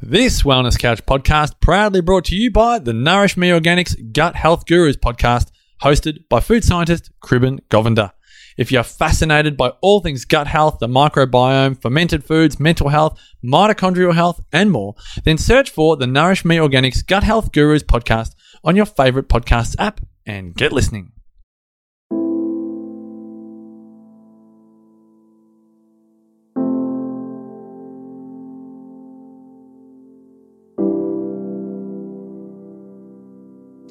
This Wellness Couch podcast proudly brought to you by the Nourish Me Organics Gut Health Gurus podcast, hosted by food scientist Kribben Govender. If you're fascinated by all things gut health, the microbiome, fermented foods, mental health, mitochondrial health, and more, then search for the Nourish Me Organics Gut Health Gurus podcast on your favorite podcast app and get listening.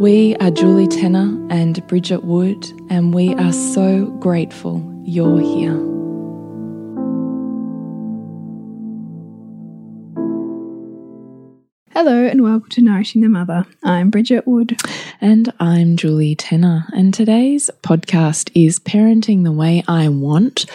We are Julie Tenner and Bridget Wood, and we are so grateful you're here. Hello and welcome to Nourishing the Mother. I'm Bridget Wood. And I'm Julie Tenner. And today's podcast is Parenting the Way I Want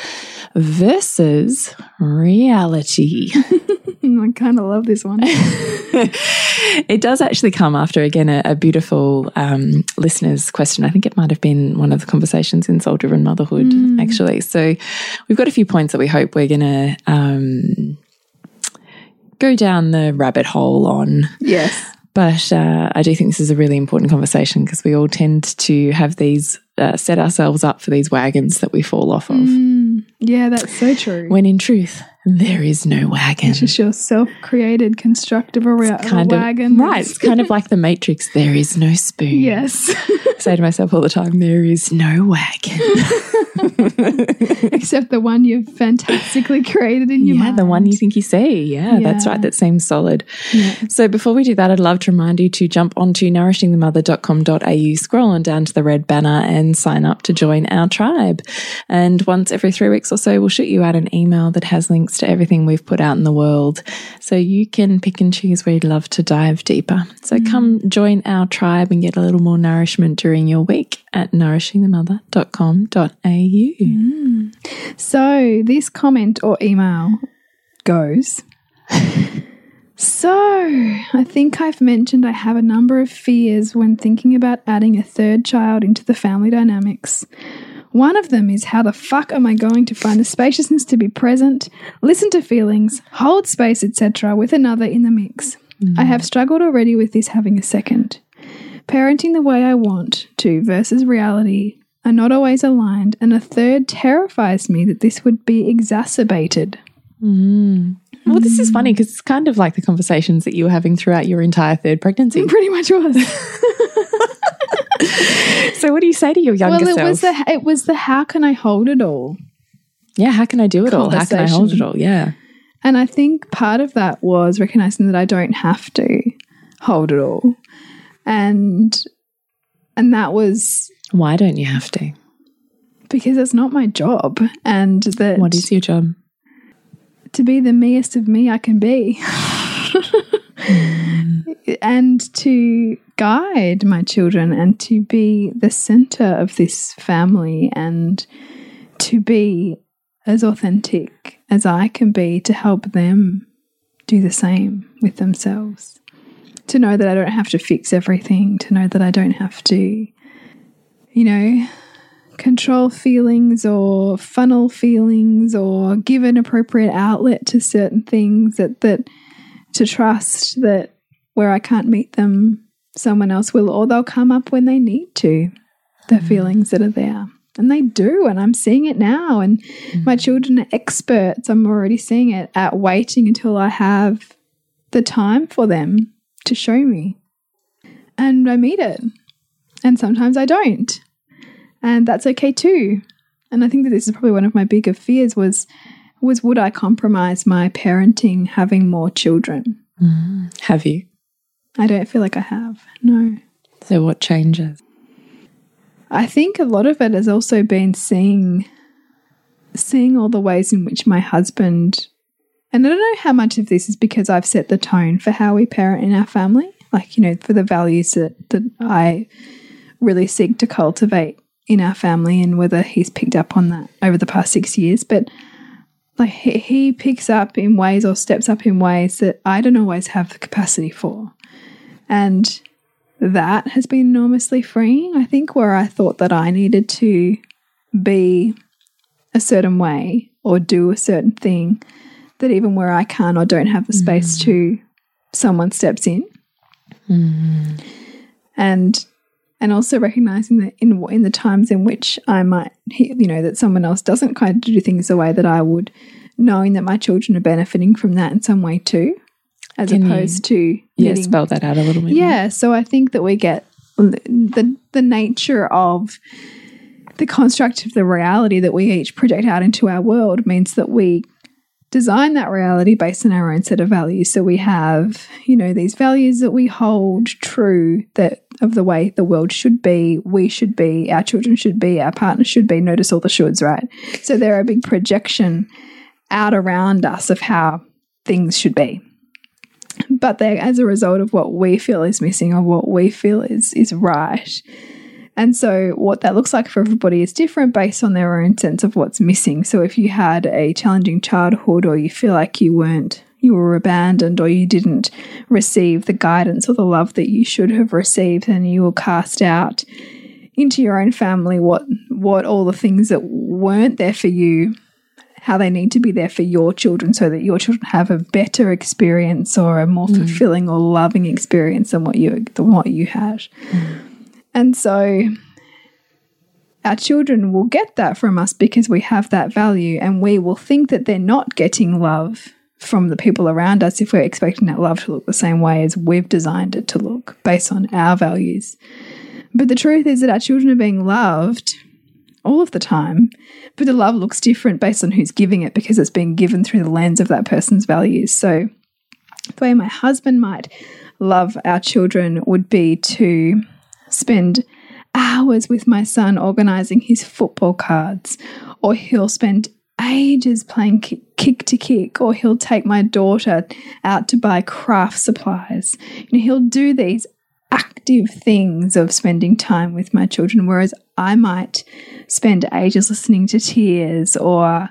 versus Reality. I kind of love this one. it does actually come after, again, a, a beautiful um, listener's question. I think it might have been one of the conversations in Soul Driven Motherhood, mm. actually. So we've got a few points that we hope we're going to. Um, go down the rabbit hole on. Yes. But uh, I do think this is a really important conversation because we all tend to have these uh, set ourselves up for these wagons that we fall off of. Mm, yeah, that's so true. When in truth, there is no wagon. It's just your self-created construct of a, ra- kind a wagon. Right. It's kind of like the Matrix. There is no spoon. Yes. I say to myself all the time, there is no wagon. Except the one you've fantastically created in your yeah, mind. the one you think you see. Yeah, yeah. that's right. That seems solid. Yeah. So before we do that, I'd love to remind you to jump onto nourishingthemother.com.au, scroll on down to the red banner and sign up to join our tribe. And once every three weeks or so, we'll shoot you out an email that has links to everything we've put out in the world. So you can pick and choose where you'd love to dive deeper. So mm. come join our tribe and get a little more nourishment during your week at nourishingthemother.com.au. Mm. So this comment or email goes. So, I think I've mentioned I have a number of fears when thinking about adding a third child into the family dynamics. One of them is how the fuck am I going to find the spaciousness to be present, listen to feelings, hold space, etc., with another in the mix? Mm. I have struggled already with this having a second. Parenting the way I want to versus reality are not always aligned, and a third terrifies me that this would be exacerbated. Mm. Well, this is funny because it's kind of like the conversations that you were having throughout your entire third pregnancy. It pretty much was. so, what do you say to your younger well, it self? was the it was the how can I hold it all? Yeah, how can I do it all? How can I hold it all? Yeah. And I think part of that was recognizing that I don't have to hold it all. And and that was why don't you have to? Because it's not my job and that What is your job? to be the meest of me I can be. And to guide my children and to be the center of this family and to be as authentic as I can be to help them do the same with themselves. to know that I don't have to fix everything, to know that I don't have to, you know, control feelings or funnel feelings or give an appropriate outlet to certain things that that to trust that where I can't meet them someone else will or they'll come up when they need to the mm. feelings that are there and they do and I'm seeing it now and mm. my children are experts I'm already seeing it at waiting until I have the time for them to show me and I meet it and sometimes I don't and that's okay too. And I think that this is probably one of my bigger fears was was would I compromise my parenting having more children? Mm. Have you? I don't feel like I have. No. So what changes? I think a lot of it has also been seeing seeing all the ways in which my husband and I don't know how much of this is because I've set the tone for how we parent in our family, like you know, for the values that that I really seek to cultivate in our family and whether he's picked up on that over the past six years. But like he, he picks up in ways or steps up in ways that I don't always have the capacity for. And that has been enormously freeing. I think where I thought that I needed to be a certain way or do a certain thing, that even where I can't or don't have the space mm. to, someone steps in. Mm. And and also recognizing that in in the times in which I might, you know, that someone else doesn't kind of do things the way that I would, knowing that my children are benefiting from that in some way too, as Can opposed you, to yeah, spell that out a little bit. Yeah, more. so I think that we get the the nature of the construct of the reality that we each project out into our world means that we design that reality based on our own set of values. So we have, you know, these values that we hold true that of the way the world should be, we should be, our children should be, our partners should be. Notice all the shoulds, right? So they're a big projection out around us of how things should be. But they're as a result of what we feel is missing or what we feel is is right. And so, what that looks like for everybody is different based on their own sense of what's missing. So, if you had a challenging childhood or you feel like you weren't, you were abandoned or you didn't receive the guidance or the love that you should have received, then you will cast out into your own family what what all the things that weren't there for you how they need to be there for your children so that your children have a better experience or a more mm. fulfilling or loving experience than what you than what you had. Mm. And so our children will get that from us because we have that value, and we will think that they're not getting love from the people around us if we're expecting that love to look the same way as we've designed it to look based on our values. But the truth is that our children are being loved all of the time, but the love looks different based on who's giving it because it's being given through the lens of that person's values. So, the way my husband might love our children would be to spend hours with my son organizing his football cards, or he'll spend ages playing kick to kick, or he'll take my daughter out to buy craft supplies. You know, he'll do these active things of spending time with my children, whereas I might spend ages listening to tears or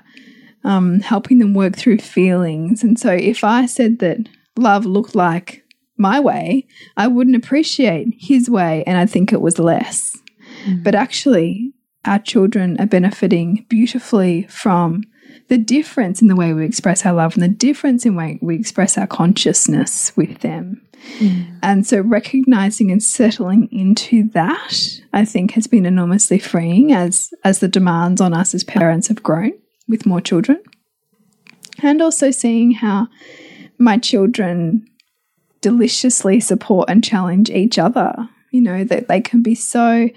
um, helping them work through feelings. And so, if I said that love looked like my way, I wouldn't appreciate his way and I'd think it was less. Mm. But actually, our children are benefiting beautifully from the difference in the way we express our love and the difference in the way we express our consciousness with them. Mm. And so recognizing and settling into that, I think has been enormously freeing as as the demands on us as parents have grown with more children. And also seeing how my children deliciously support and challenge each other. You know, that they can be so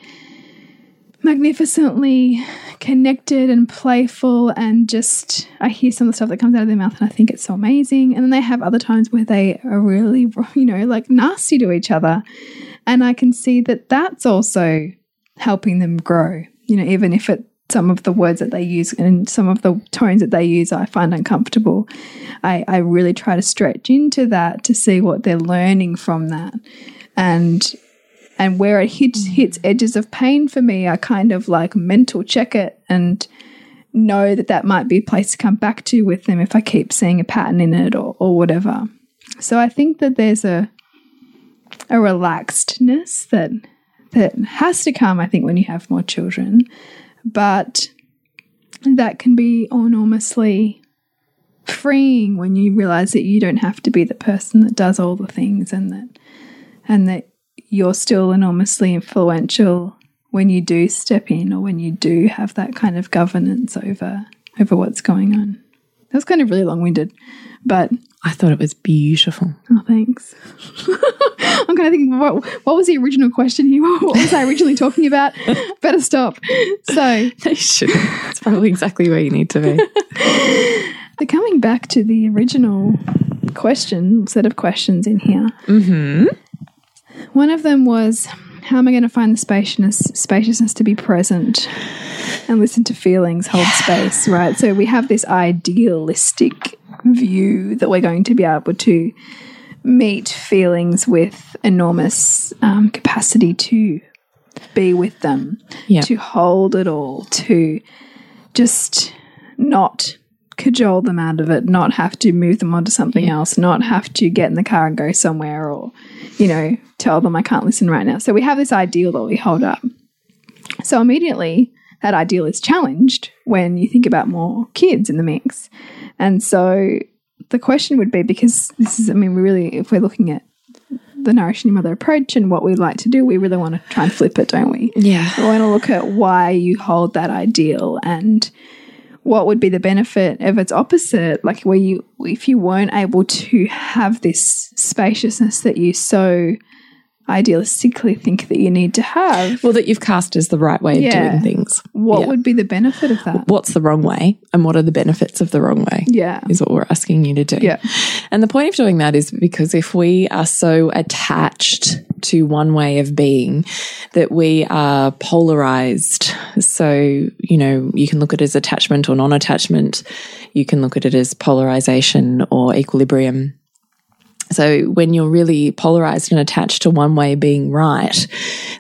magnificently connected and playful and just I hear some of the stuff that comes out of their mouth and I think it's so amazing. And then they have other times where they are really, you know, like nasty to each other. And I can see that that's also helping them grow, you know, even if it some of the words that they use and some of the tones that they use I find uncomfortable. I, I really try to stretch into that to see what they're learning from that. And and where it hits mm. hits edges of pain for me, I kind of like mental check it and know that that might be a place to come back to with them if I keep seeing a pattern in it or, or whatever. So I think that there's a a relaxedness that that has to come, I think, when you have more children, but that can be enormously freeing when you realize that you don't have to be the person that does all the things and that and that you're still enormously influential when you do step in or when you do have that kind of governance over over what's going on. That was kind of really long-winded, but I thought it was beautiful. oh, thanks. I'm kind of thinking, what, what was the original question here? What was I originally talking about? Better stop. So, They shouldn't. That's probably exactly where you need to be. they're coming back to the original question, set of questions in here. mm-hmm. One of them was, how am I going to find the spaciousness, spaciousness to be present and listen to feelings, hold space, right? So we have this idealistic view that we're going to be able to meet feelings with enormous um, capacity to be with them, Yeah. to hold it all, to just not cajole them out of it, not have to move them onto something else, not have to get in the car and go somewhere or, you know, tell them I can't listen right now. So we have this ideal that we hold up. So immediately that ideal is challenged when you think about more kids in the mix. And so the question would be because this is, I mean, we really, if we're looking at the Nourishing Your Mother approach and what we like to do, we really want to try and flip it, don't we? Yeah. We want to look at why you hold that ideal and what would be the benefit of its opposite, like where you, if you weren't able to have this spaciousness that you so idealistically think that you need to have, Well, that you've cast as the right way of Yeah. doing things. what Yeah. would be the benefit of that? What's the wrong way and what are the benefits of the wrong way? Yeah. Is what we're asking you to do. Yeah. And the point of doing that is because if we are so attached to one way of being that we are polarized. So, you know, you can look at it as attachment or non attachment. You can look at it as polarization or equilibrium. So when you're really polarized and attached to one way being right,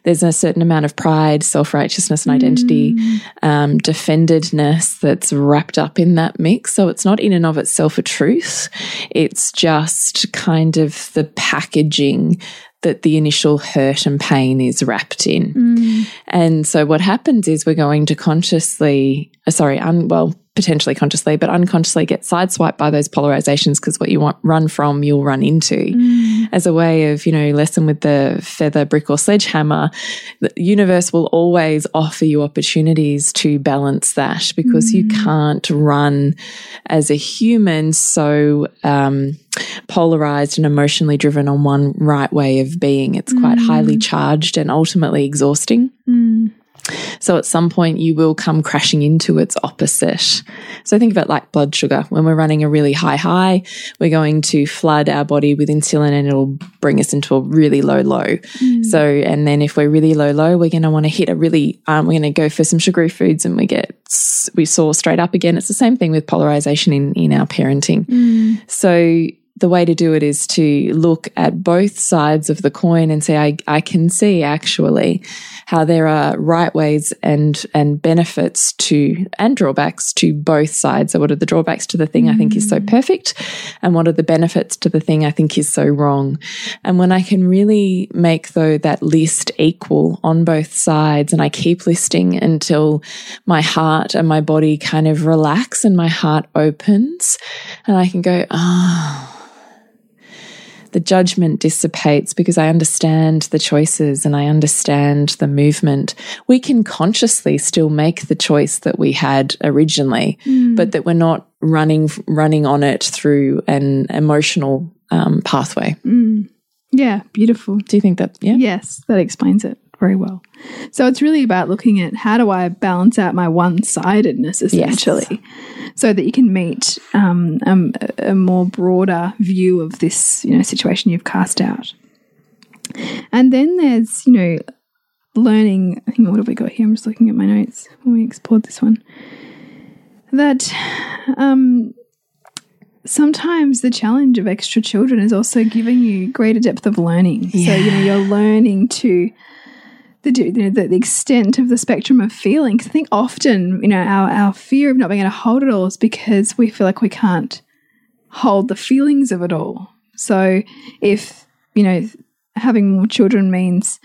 there's a certain amount of pride, self righteousness, and identity, um, defendedness that's wrapped up in that mix. So it's not in and of itself a truth. It's just kind of the packaging that the initial hurt and pain is wrapped in. And so what happens is we're going to consciously, uh, sorry, un, well, potentially consciously, but unconsciously get sideswiped by those polarizations because what you want run from, you'll run into. As a way of, you know, lesson with the feather, brick, or sledgehammer, the universe will always offer you opportunities to balance that because you can't run as a human so um, polarized and emotionally driven on one right way of being. It's quite mm. highly charged and ultimately exhausting. Mm. So at some point you will come crashing into its opposite. So think of it like blood sugar. When we're running a really high high, we're going to flood our body with insulin and it'll bring us into a really low low. Mm. So and then if we're really low low, we're going to want to hit a really um, we're going to go for some sugary foods and we get we saw straight up again. It's the same thing with polarization in in our parenting. So the way to do it is to look at both sides of the coin and say, I, I can see actually how there are right ways and, and benefits to, and drawbacks to both sides. So what are the drawbacks to the thing I think is so mm. perfect? And what are the benefits to the thing I think is so wrong? And when I can really make though that list equal on both sides and I keep listing until my heart and my body kind of relax and my heart opens and I can go, oh, the judgment dissipates because I understand the choices and I understand the movement. We can consciously still make the choice that we had originally, but that we're not running running on it through an emotional um, pathway. Yeah, beautiful. Do you think that? Yeah. Yes, that explains it very well. So it's really about looking at how do I balance out my one sidedness essentially, so that you can meet um, a a more broader view of this you know situation you've cast out. And then there's you know learning. I on, what have we got here? I'm just looking at my notes when we explored this one. That um, sometimes the challenge of extra children is also giving you greater depth of learning. So you know you're learning to the you know, the, the extent of the spectrum of feeling. I think often you know our our fear of not being able to hold it all is because we feel like we can't hold the feelings of it all. So if you know having more children means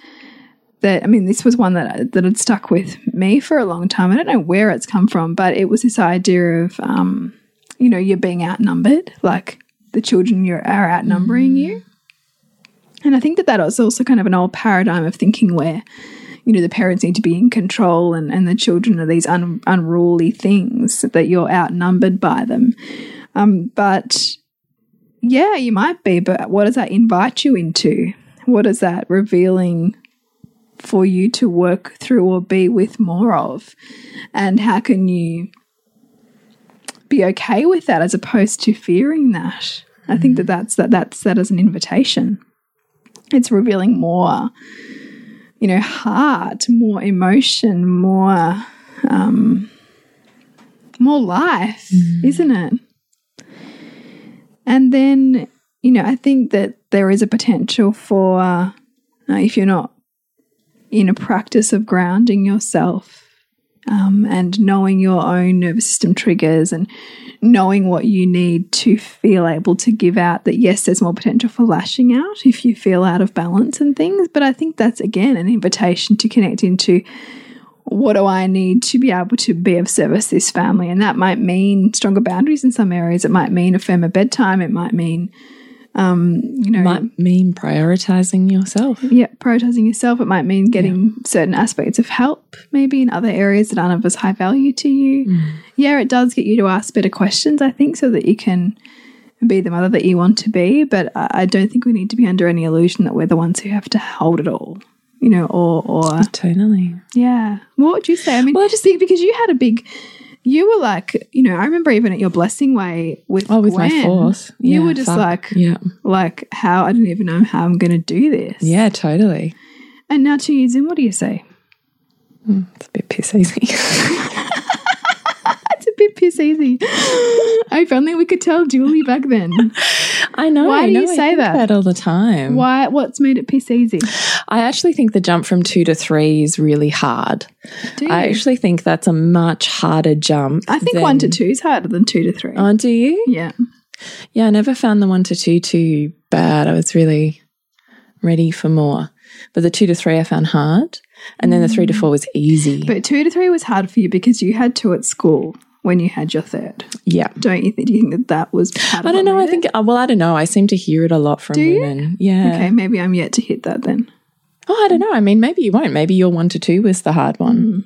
that I mean, this was one that that had stuck with me for a long time. I don't know where it's come from, but it was this idea of, um, you know, you're being outnumbered, like the children you are outnumbering mm. you. And I think that that is also kind of an old paradigm of thinking where, you know, the parents need to be in control and, and the children are these un, unruly things that you're outnumbered by them. Um, but yeah, you might be, but what does that invite you into? What is that revealing for you to work through or be with more of? And how can you be okay with that as opposed to fearing that? I think that that's that that's that as an invitation. It's revealing more, you know, heart, more emotion, more um, more life, mm. isn't it? And then, you know, I think that there is a potential for uh, if you're not in a practice of grounding yourself um, and knowing your own nervous system triggers and knowing what you need to feel able to give out that yes there's more potential for lashing out if you feel out of balance and things. But i think that's again an invitation to connect into what do i need to be able to be of service this family? And that might mean stronger boundaries in some areas. It might mean a firmer bedtime. It might mean um, you know, might mean prioritizing yourself. Yeah, prioritizing yourself. It might mean getting yeah. certain aspects of help, maybe in other areas that aren't of as high value to you. Mm. Yeah, it does get you to ask better questions, I think, so that you can be the mother that you want to be. But I don't think we need to be under any illusion that we're the ones who have to hold it all. You know, or or totally, yeah. What would you say? I mean, well, I just think because you had a big you were like, you know, I remember even at your blessing way with oh, with Gwen, my fourth, you were just like, yeah, like how I don't even know how I'm going to do this. Yeah, totally. And now two years in, what do you say? Mm, it's a bit piss easy. it's a bit piss easy. if only we could tell Julie back then. I know. Why do you say that? that? all the time? Why? What's made it piss easy? I actually think the jump from two to three is really hard. I actually think that's a much harder jump. I think than, one to two is harder than two to three. Oh, do you? Yeah. Yeah, I never found the one to two too bad. I was really ready for more. But the two to three I found hard. And then the three to mm. four was easy. But two to three was hard for you because you had two at school when you had your third. Yeah. Don't you think, do you think that that was I don't know. I think, uh, well, I don't know. I seem to hear it a lot from do women. You? Yeah. Okay. Maybe I'm yet to hit that then. Oh, I don't know. I mean, maybe you won't. Maybe your one to two was the hard one. Mm.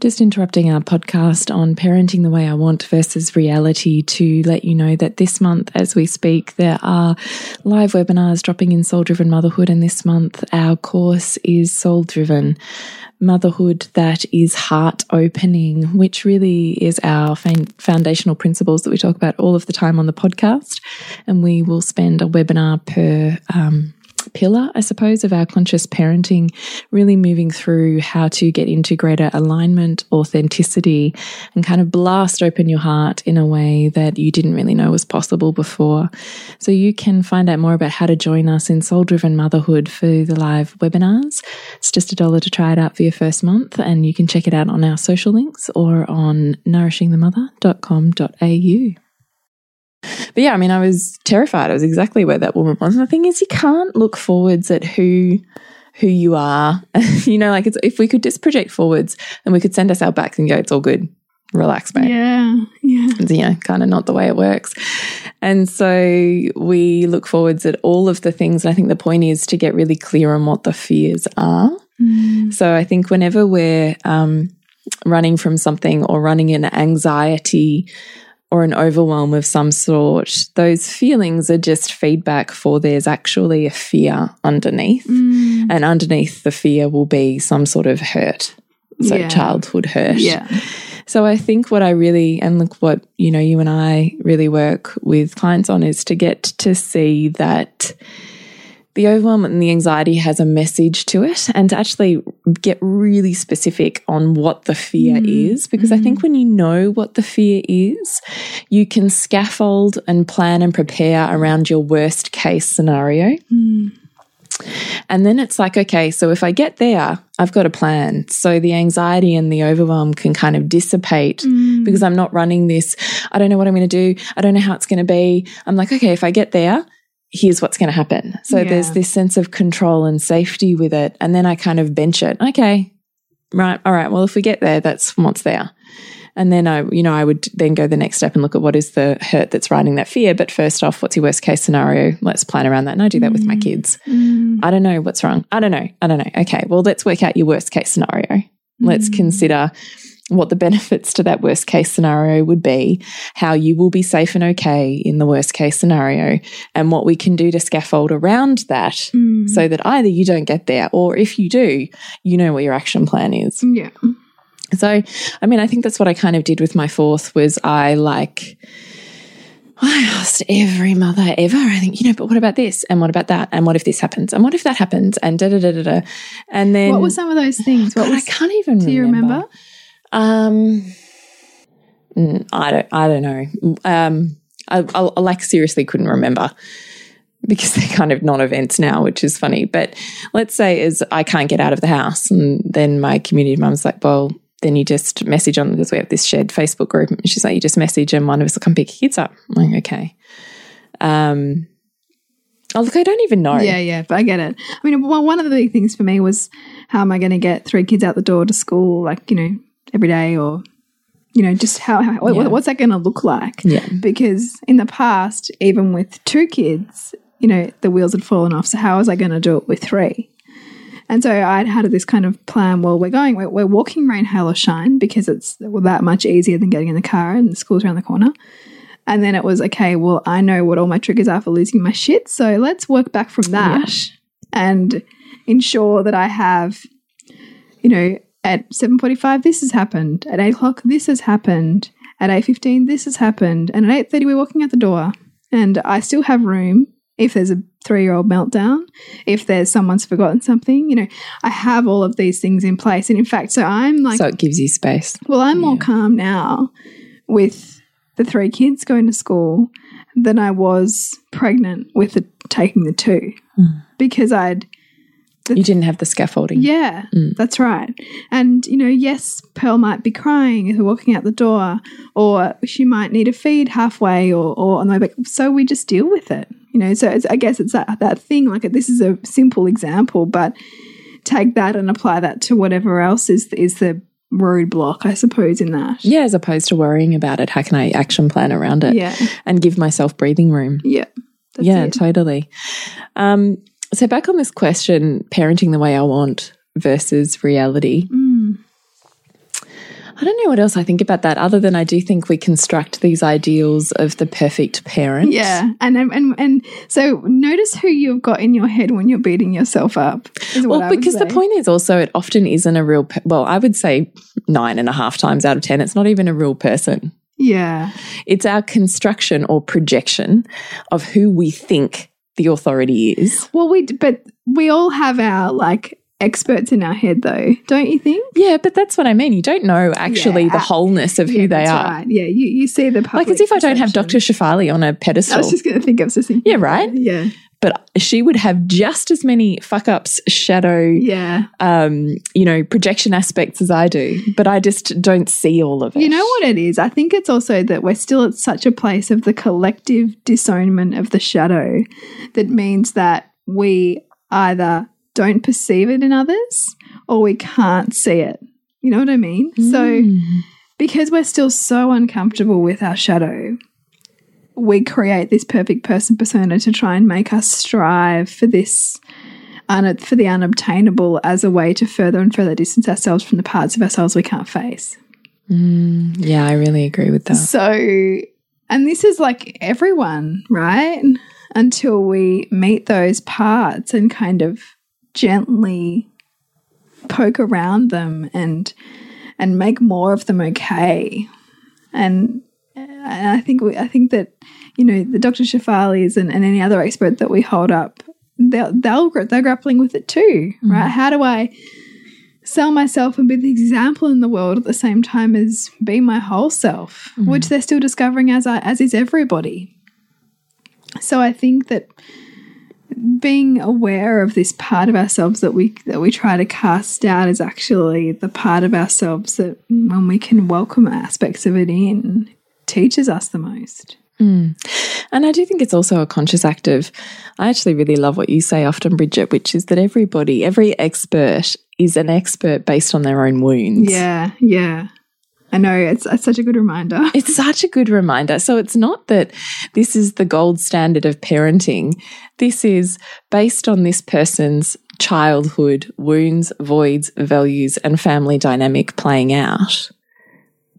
Just interrupting our podcast on parenting the way I want versus reality to let you know that this month, as we speak, there are live webinars dropping in Soul Driven Motherhood. And this month, our course is Soul Driven Motherhood that is heart opening, which really is our foundational principles that we talk about all of the time on the podcast. And we will spend a webinar per um, pillar, I suppose, of our conscious parenting, really moving through how to get into greater alignment, authenticity, and kind of blast open your heart in a way that you didn't really know was possible before. So you can find out more about how to join us in Soul Driven Motherhood for the live webinars. It's just a dollar to try it out for your first month, and you can check it out on our social links or on nourishingthemother.com.au. But yeah, I mean, I was terrified. I was exactly where that woman was. And the thing is, you can't look forwards at who who you are. you know, like it's if we could just project forwards and we could send ourselves back and go, it's all good. Relax, mate. Yeah. Yeah. It's, you know, kind of not the way it works. And so we look forwards at all of the things. And I think the point is to get really clear on what the fears are. Mm. So I think whenever we're um, running from something or running in anxiety or an overwhelm of some sort, those feelings are just feedback for there's actually a fear underneath. Mm. And underneath the fear will be some sort of hurt. So yeah. childhood hurt. Yeah. So I think what I really, and look what, you know, you and I really work with clients on is to get to see that the overwhelm and the anxiety has a message to it and to actually get really specific on what the fear mm. is. Because mm. I think when you know what the fear is, you can scaffold and plan and prepare around your worst case scenario. Mm. And then it's like, okay, so if I get there, I've got a plan. So the anxiety and the overwhelm can kind of dissipate mm. because I'm not running this. I don't know what I'm going to do. I don't know how it's going to be. I'm like, okay, if I get there, here's what's going to happen. So Yeah. there's this sense of control and safety with it. And then I kind of bench it. Okay, right. All right. Well, if we get there, that's what's there. And then I, you know, I would then go the next step and look at what is the hurt that's riding that fear. But first off, what's your worst case scenario? Let's plan around that. And I do that with my mm. kids. Mm. I don't know what's wrong. I don't know. I don't know. Okay. Well, let's work out your worst case scenario. Let's mm. consider what the benefits to that worst case scenario would be, how you will be safe and okay in the worst case scenario, and what we can do to scaffold around that Mm. so that either you don't get there or if you do, you know what your action plan is. Yeah. So, I mean, I think that's what I kind of did with my fourth was I like I asked every mother ever, I think, you know, but what about this? And what about that? And what if this happens? And what if that happens? And da da da da da. And then What were some of those things? What God, was, I can't even do you remember? Um, I don't. I don't know. Um, I, I, I like seriously couldn't remember because they're kind of non-events now, which is funny. But let's say is I can't get out of the house, and then my community mum's like, well. Then you just message on because we have this shared Facebook group. And she's like, you just message and one of us will come pick your kids up. I'm like, okay. Um, oh, look, I don't even know. Yeah, yeah, but I get it. I mean, one one of the big things for me was how am I going to get three kids out the door to school, like, you know, every day or, you know, just how, how what- Yeah. what's that going to look like? Yeah. Because in the past, even with two kids, you know, the wheels had fallen off. So how was I going to do it with three? And so I'd had this kind of plan. Well, we're going, we're, we're walking rain, hail, or shine because it's that much easier than getting in the car and the school's around the corner. And then it was okay. Well, I know what all my triggers are for losing my shit, so let's work back from that and ensure that I have, you know, at seven forty-five this has happened, at eight o'clock this has happened, at eight fifteen this has happened, and at eight thirty we're walking out the door, and I still have room if there's a three-year-old meltdown, if there's someone's forgotten something, you know, I have all of these things in place, and in fact, so I'm like so it gives you space. well, I'm more calm now with the three kids going to school than I was pregnant with the, taking the two. Mm. Because I'd, You didn't have the scaffolding. yeah, that's right. And, you know, yes, Pearl might be crying as we're walking out the door, or she might need a feed halfway or, or on the way back. So we just deal with it, you know. So it's, I guess it's that, that thing like this is a simple example, but take that and apply that to whatever else is, is the roadblock, I suppose, in that. Yeah, as opposed to worrying about it, how can I action plan around it? Yeah. And give myself breathing room. Yeah. That's yeah, it. totally. Um, so back on this question, parenting the way I want versus reality. Mm. I don't know what else I think about that other than I do think we construct these ideals of the perfect parent. Yeah, and and and so notice who you've got in your head when you're beating yourself up. Well, because the point is also it often isn't a real, well, I would say nine and a half times out of 10, it's not even a real person. yeah, It's our construction or projection of who we think the authority is. well, we but we all have our like experts in our head, though, don't you think? Yeah, but that's what I mean. You don't know actually Yeah. the wholeness of who they are. Right. Yeah, you you see the public Like as if I don't have Dr. perception. Shefali on a pedestal. I was just going to think. of thinking. Yeah, right? Yeah, but she would have just as many fuck ups, shadow, yeah. um, you know, projection aspects as I do. But I just don't see all of it. You know what it is? I think it's also that we're still at such a place of the collective disownment of the shadow that means that we either don't perceive it in others or we can't see it. You know what I mean? So, Mm. because we're still so uncomfortable with our shadow, we create this perfect person persona to try and make us strive for this. For the unobtainable as a way to further and further distance ourselves from the parts of ourselves we can't face. Yeah, I really agree with that. So, and this is like everyone, right? Until we meet those parts and kind of gently poke around them and and make more of them okay. And, and I think we, I think that you know the Dr. Shefalis and, and any other expert that we hold up, they'll, they'll they're grappling with it too, mm. right? How do I sell myself and be the example in the world at the same time as be my whole self, mm. which they're still discovering as I, as is everybody. So I think that being aware of this part of ourselves that we that we try to cast out is actually the part of ourselves that when we can welcome aspects of it in teaches us the most. Mm. And I do think it's also a conscious act of, I actually really love what you say often, Bridget, which is that everybody, every expert is an expert based on their own wounds. Yeah, yeah. I know it's, it's such a good reminder. It's such a good reminder. So it's not that this is the gold standard of parenting. This is based on this person's childhood wounds, voids, values, and family dynamic playing out.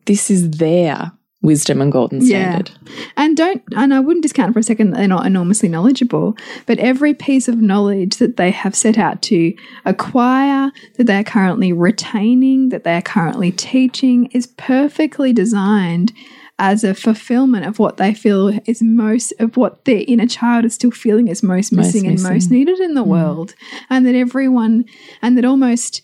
This is their wisdom and golden standard. Yeah. And don't and I wouldn't discount for a second that they're not enormously knowledgeable, but every piece of knowledge that they have set out to acquire, that they're currently retaining, that they're currently teaching is perfectly designed as a fulfillment of what they feel is most of what their inner child is still feeling is most missing, Most and most needed in the mm-hmm. world. And that everyone and that almost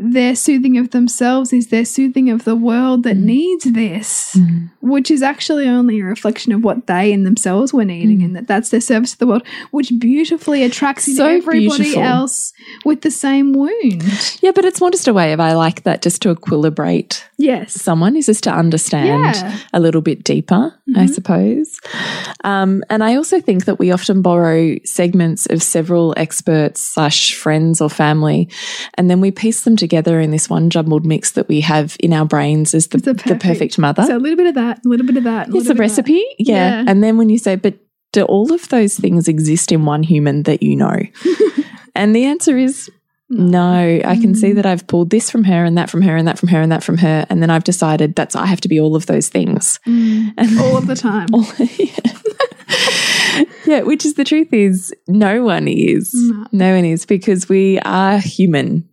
their soothing of themselves is their soothing of the world that needs this, which is actually only a reflection of what they in themselves were needing, and that that's their service to the world, which beautifully attracts So everybody beautiful. else with the same wound. Yeah, but it's more just a way of I like that just to equilibrate Yes. someone is just to understand Yeah. Mm-hmm. a little bit deeper, I suppose. Um, and I also think that we often borrow segments of several experts slash friends or family, and then we piece them together in this one jumbled mix that we have in our brains as the, The the, perfect. mother. So a little bit of that, a little bit of that. a it's a bit of that. recipe, yeah. Yeah. And then when you say, but do all of those things exist in one human that you know? and the answer is no, I can Mm. see that I've pulled this from her and that from her and that from her and that from her. And then I've decided that's I have to be all of those things. And Mm. all of the time. all- yeah. yeah, which is the truth is no one is. No. No one is because we are human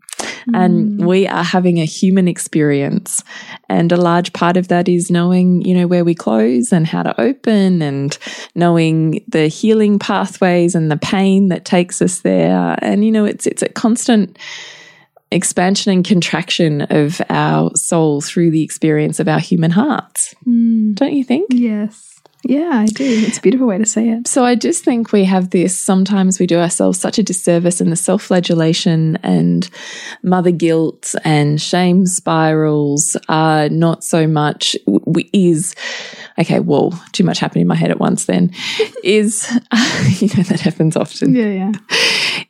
and Mm. we are having a human experience. And a large part of that is knowing, you know, where we close and how to open and knowing the healing pathways and the pain that takes us there. And, you know, it's, it's a constant expansion and contraction of our soul through the experience of our human hearts. Mm. Don't you think? Yes. Yeah, I do. It's a beautiful way to say it. So I just think we have this. Sometimes we do ourselves such a disservice, in the self flagellation and mother guilt and shame spirals are not so much, w- is, okay, whoa, too much happened in my head at once then, is, you know, that happens often Yeah, yeah.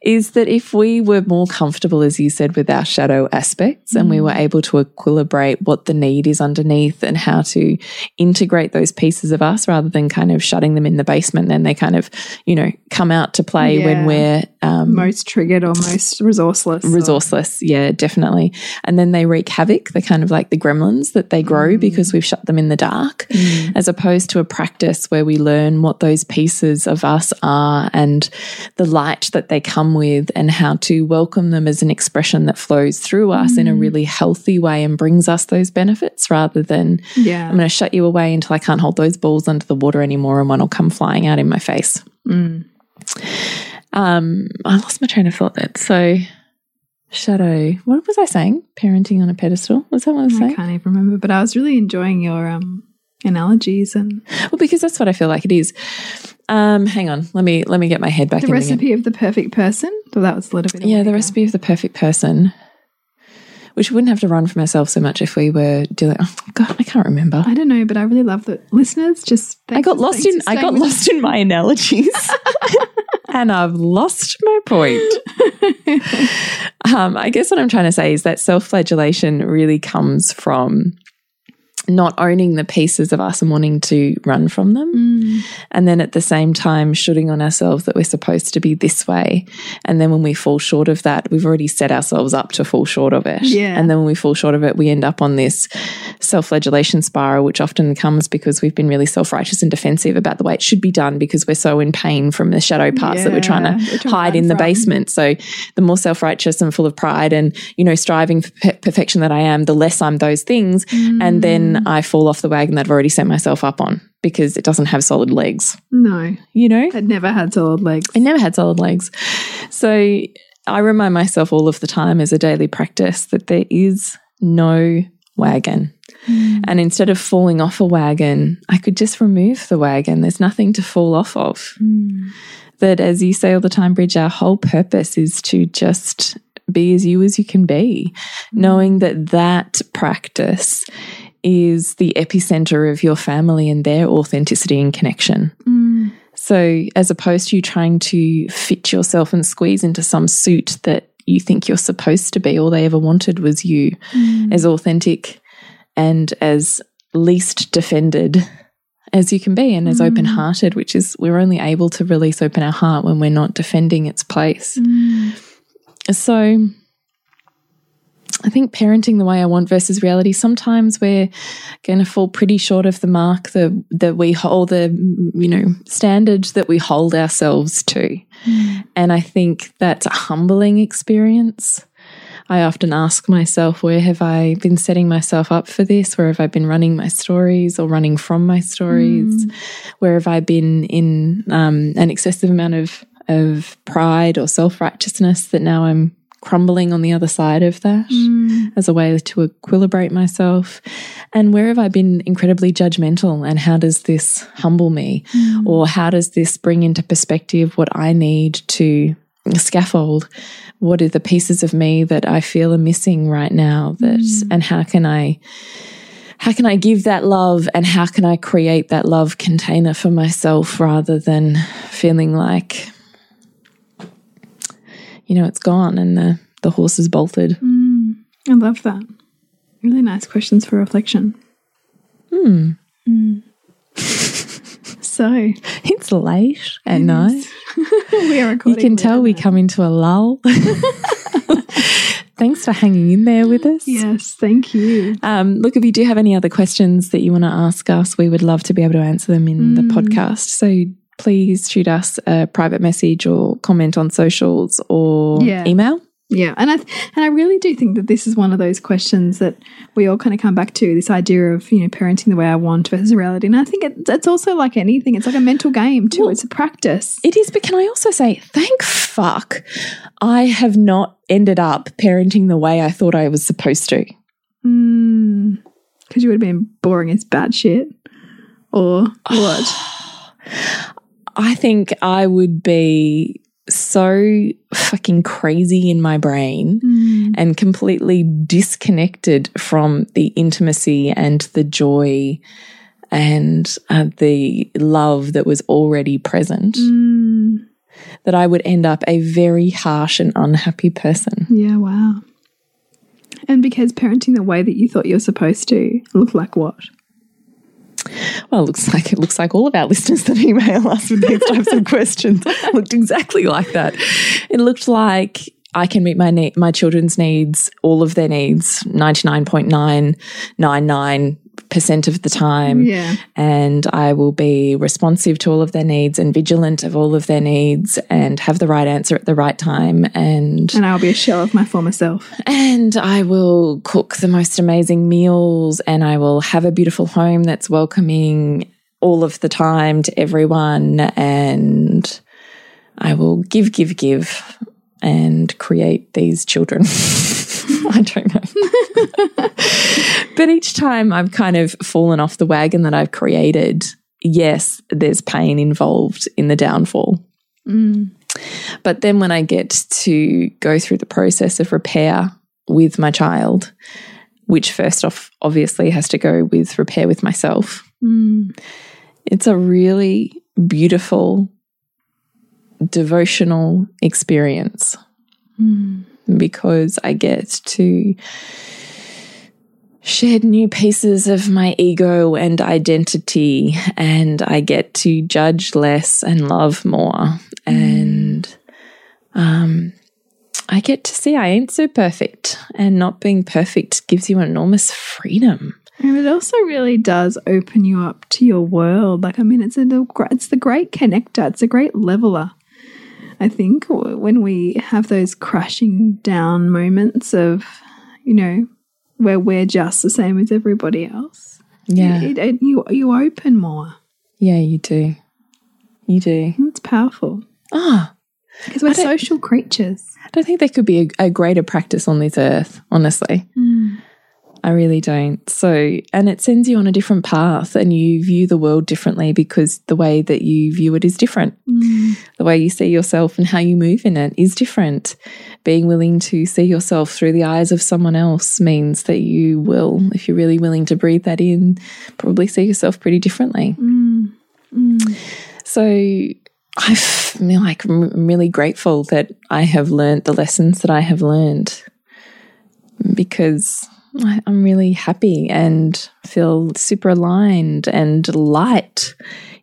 is that if we were more comfortable, as you said, with our shadow aspects and we mm. were able to equilibrate what the need is underneath and how to integrate those pieces of us rather than kind of shutting them in the basement, then they kind of, you know, come out to play when we're um, Most triggered or most resourceless. or- resourceless. Yeah, definitely. And then they wreak havoc. They're kind of like the gremlins that they grow because we've shut them in the dark, as opposed to a practice where we learn what those pieces of us are and the light that they come with and how to welcome them as an expression that flows through us in a really healthy way and brings us those benefits rather than Yeah. I'm going to shut you away until I can't hold those balls under the water anymore and one will come flying out in my face. Mm. Um, I lost my train of thought there. So, shadow. What was I saying? Parenting on a pedestal. Was that what I was I saying? can't even remember, but I was really enjoying your um, analogies and Well, because that's what I feel like it is. Um, hang on. Let me let me get my head back the in the recipe of the perfect person. So that was a little bit. Yeah, the recipe of the perfect person. Which we wouldn't have to run from ourselves so much if we were doing. Oh God, I can't remember. I don't know, but I really love that listeners just. I got lost in I got lost in my analogies. and I've lost my point. um, I guess what I'm trying to say is that self-flagellation really comes from not owning the pieces of us and wanting to run from them. Mm. And then at the same time, shooting on ourselves that we're supposed to be this way. And then when we fall short of that, we've already set ourselves up to fall short of it. Yeah. And then when we fall short of it, we end up on this self flagellation spiral, which often comes because we've been really self righteous and defensive about the way it should be done because we're so in pain from the shadow parts that we're trying to we're trying hide in the from. basement. So the more self righteous and full of pride and, you know, striving for pe- perfection that I am, the less I'm those things. And then Mm. I fall off the wagon that I've already set myself up on because it doesn't have solid legs, No, you know? I'd never had solid legs. I never had solid legs. So I remind myself all of the time as a daily practice that there is no wagon. Mm. And instead of falling off a wagon, I could just remove the wagon. There's nothing to fall off of. Mm. That, as you say all the time, Bridge, our whole purpose is to just be as you as you can be, knowing that that practice is the epicenter of your family and their authenticity and connection. Mm. So, as opposed to you trying to fit yourself and squeeze into some suit that you think you're supposed to be, all they ever wanted was you mm. as authentic and as least defended as you can be and as mm. open hearted, which is we're only able to release open our heart when we're not defending its place. Mm. So, I think parenting the way I want versus reality. Sometimes we're going to fall pretty short of the mark that that we hold the you know standard that we hold ourselves to, and I think that's a humbling experience. I often ask myself, where have I been setting myself up for this? Where have I been running my stories or running from my stories? Where have I been in um, an excessive amount of of pride or self righteousness that now I'm crumbling on the other side of that mm. as a way to equilibrate myself? And where have I been incredibly judgmental? And how does this humble me? Mm. Or how does this bring into perspective what I need to scaffold? What are the pieces of me that I feel are missing right now? That mm. and how can I how can I give that love and how can I create that love container for myself rather than feeling like you know it's gone and the the horse is bolted. I love that. Really nice questions for reflection. Hmm. So It's late at night. we are You can tell we at come into a lull. Thanks for hanging in there with us. Yes, thank you. Um, look, if you do have any other questions that you want to ask us, we would love to be able to answer them in the Mm. podcast. So please shoot us a private message or comment on socials or Yeah. email. Yeah, and I th- and I really do think that this is one of those questions that we all kind of come back to this idea of you know parenting the way I want versus reality. And I think it, it's also like anything; it's like a mental game too. Well, it's a practice. It is, but can I also say, thank fuck, I have not ended up parenting the way I thought I was supposed to. Hmm, because you would have been boring as bad shit, or what? I think I would be so fucking crazy in my brain and completely disconnected from the intimacy and the joy and uh, the love that was already present that I would end up a very harsh and unhappy person. Yeah, wow. And because parenting the way that you thought you were supposed to looked like what? Well, it looks like it looks like all of our listeners that email us with these types of questions looked exactly like that. It looked like I can meet my ne- my children's needs, all of their needs, ninety nine point nine nine nine percent of the time, Yeah. and I will be responsive to all of their needs and vigilant of all of their needs, and have the right answer at the right time, and And I'll be a shell of my former self. and I will cook the most amazing meals and I will have a beautiful home that's welcoming all of the time to everyone. And I will give, give, give and create these children. I don't know. but each time I've kind of fallen off the wagon that I've created, yes, there's pain involved in the downfall. Mm. But then when I get to go through the process of repair with my child, which first off obviously has to go with repair with myself, mm. it's a really beautiful devotional experience mm. Because I get to shed new pieces of my ego and identity, and I get to judge less and love more. And um, I get to see I ain't so perfect, and not being perfect gives you enormous freedom. And it also really does open you up to your world. Like, I mean, it's a it's the great connector. It's a great leveler. I think when we have those crashing down moments of, you know, where we're just the same as everybody else, Yeah, it, it, you you open more. yeah, you do, you do. It's powerful Ah, because we're social creatures. I don't think there could be a, a greater practice on this earth, honestly. I really don't. So, and it sends you on a different path and you view the world differently because the way that you view it is different. Mm. The way you see yourself and how you move in it is different. Being willing to see yourself through the eyes of someone else means that you will, if you're really willing to breathe that in, probably see yourself pretty differently. Mm. Mm. So, I feel like I'm really grateful that I have learned the lessons that I have learned because I'm really happy and feel super aligned and light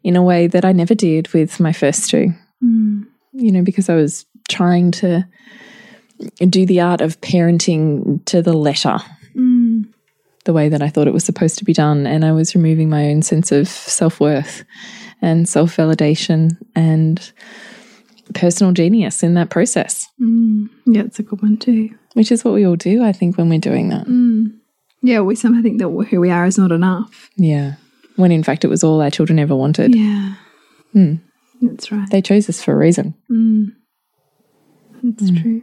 in a way that I never did with my first two. Mm. You know, because I was trying to do the art of parenting to the letter, mm. the way that I thought it was supposed to be done. And I was removing my own sense of self worth and self validation and personal genius in that process, mm. Yeah, it's a good one too. which is what we all do, I think, when we're doing that. Mm. Yeah, we somehow think that who we are is not enough. Yeah. When in fact it was all our children ever wanted. Yeah. Hmm. That's right. They chose us for a reason. Mm. That's true.